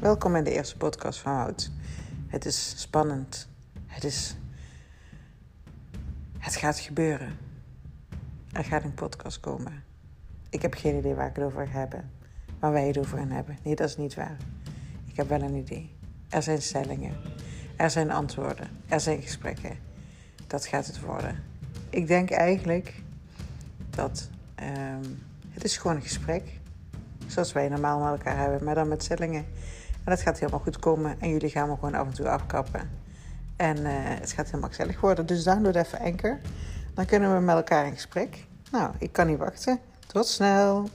Welkom in de eerste podcast van Hout. Het is spannend. Het is. Het gaat gebeuren. Er gaat een podcast komen. Ik heb geen idee waar ik het over ga hebben. Waar wij het over gaan hebben. Nee, dat is niet waar. Ik heb wel een idee. Er zijn stellingen. Er zijn antwoorden. Er zijn gesprekken. Dat gaat het worden. Ik denk eigenlijk dat ehm, het is gewoon een gesprek. Zoals wij normaal met elkaar hebben, maar dan met stellingen. En dat gaat helemaal goed komen. En jullie gaan me gewoon af en toe afkappen. En uh, het gaat helemaal gezellig worden. Dus download even Anchor. Dan kunnen we met elkaar in gesprek. Nou, ik kan niet wachten. Tot snel.